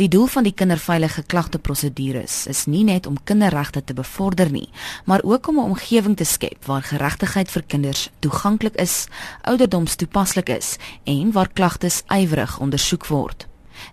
Die doel van die kinderveilige klagteprosedures is nie net om kinderregte te bevorder nie, maar ook om 'n omgewing te skep waar geregtigheid vir kinders toeganklik is, ouderdomstoepaslik is en waar klagtes ywerig ondersoek word.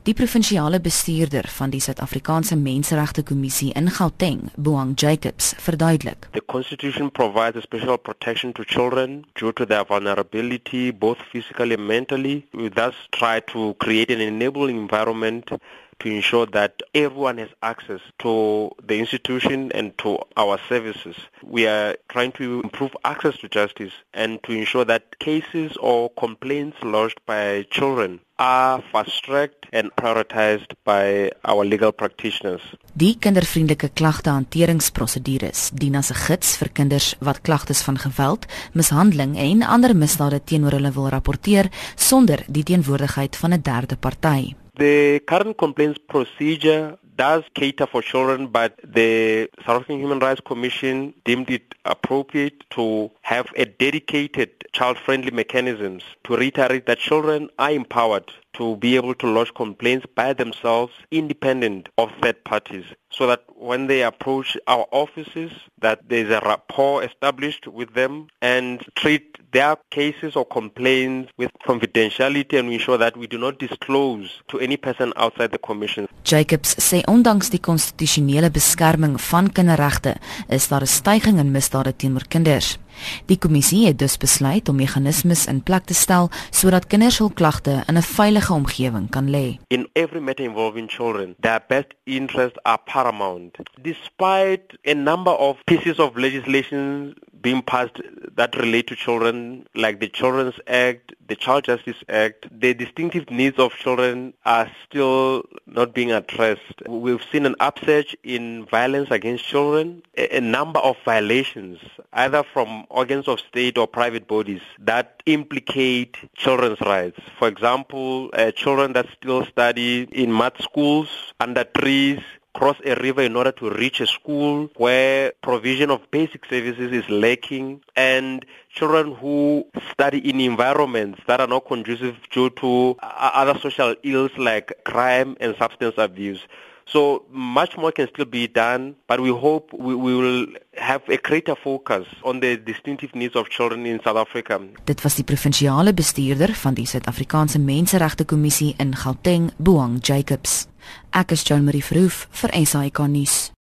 Die provinsiale bestuurder van die Suid-Afrikaanse Menseregte Kommissie in Gauteng, Boang Jacobs, verduidelik. The constitution provides a special protection to children due to their vulnerability both physically and mentally. We thus try to create an enabling environment to ensure that everyone has access to the institution and to our services. We are trying to improve access to justice and to ensure that cases or complaints lodged by children are fast-tracked and prioritized by our legal practitioners. Die kindervriendelike klagtehanteringsprosedures dien as 'n gids vir kinders wat klagtes van geweld, mishandeling en ander misdade teenoor hulle wil rapporteer sonder die teenwoordigheid van 'n derde party. The current complaints procedure does cater for children, but the South African Human Rights Commission deemed it appropriate to have a dedicated child-friendly mechanisms to reiterate that children are empowered to be able to lodge complaints by themselves independent of third parties so that when they approach our offices that there's a rapport established with them and treat their cases or complaints with confidentiality and ensure that we do not disclose to any person outside the commission. Jacobs sê ondanks die konstitusionele beskerming van kinderregte is daar 'n stygings in misdade teenoor kinders. Die kommissie het dus besluit om meganismes in plek te stel sodat kinders hul klagte in 'n veilige omgewing kan lê. In every matter involving children, their best interests are paramount. Despite a number of pieces of legislation being passed that relate to children, like the Children's Act, the Child Justice Act, the distinctive needs of children are still not being addressed. We've seen an upsurge in violence against children, a, number of violations, either from organs of state or private bodies that implicate children's rights. For example, uh, children that still study in mud schools, under trees, cross a river in order to reach a school where provision of basic services is lacking and children who study in environments that are not conducive due to uh, other social ills like crime and substance abuse. So much more can still be done, but we hope we, we will have a greater focus on the distinctive needs of children in South Africa. Dit was die provinsiale bestuurder van die Suid-Afrikaanse Menseregte Kommissie in Gauteng, Boang Jacobs. Ek is Jean Marie Verhoef vir SAK nuus.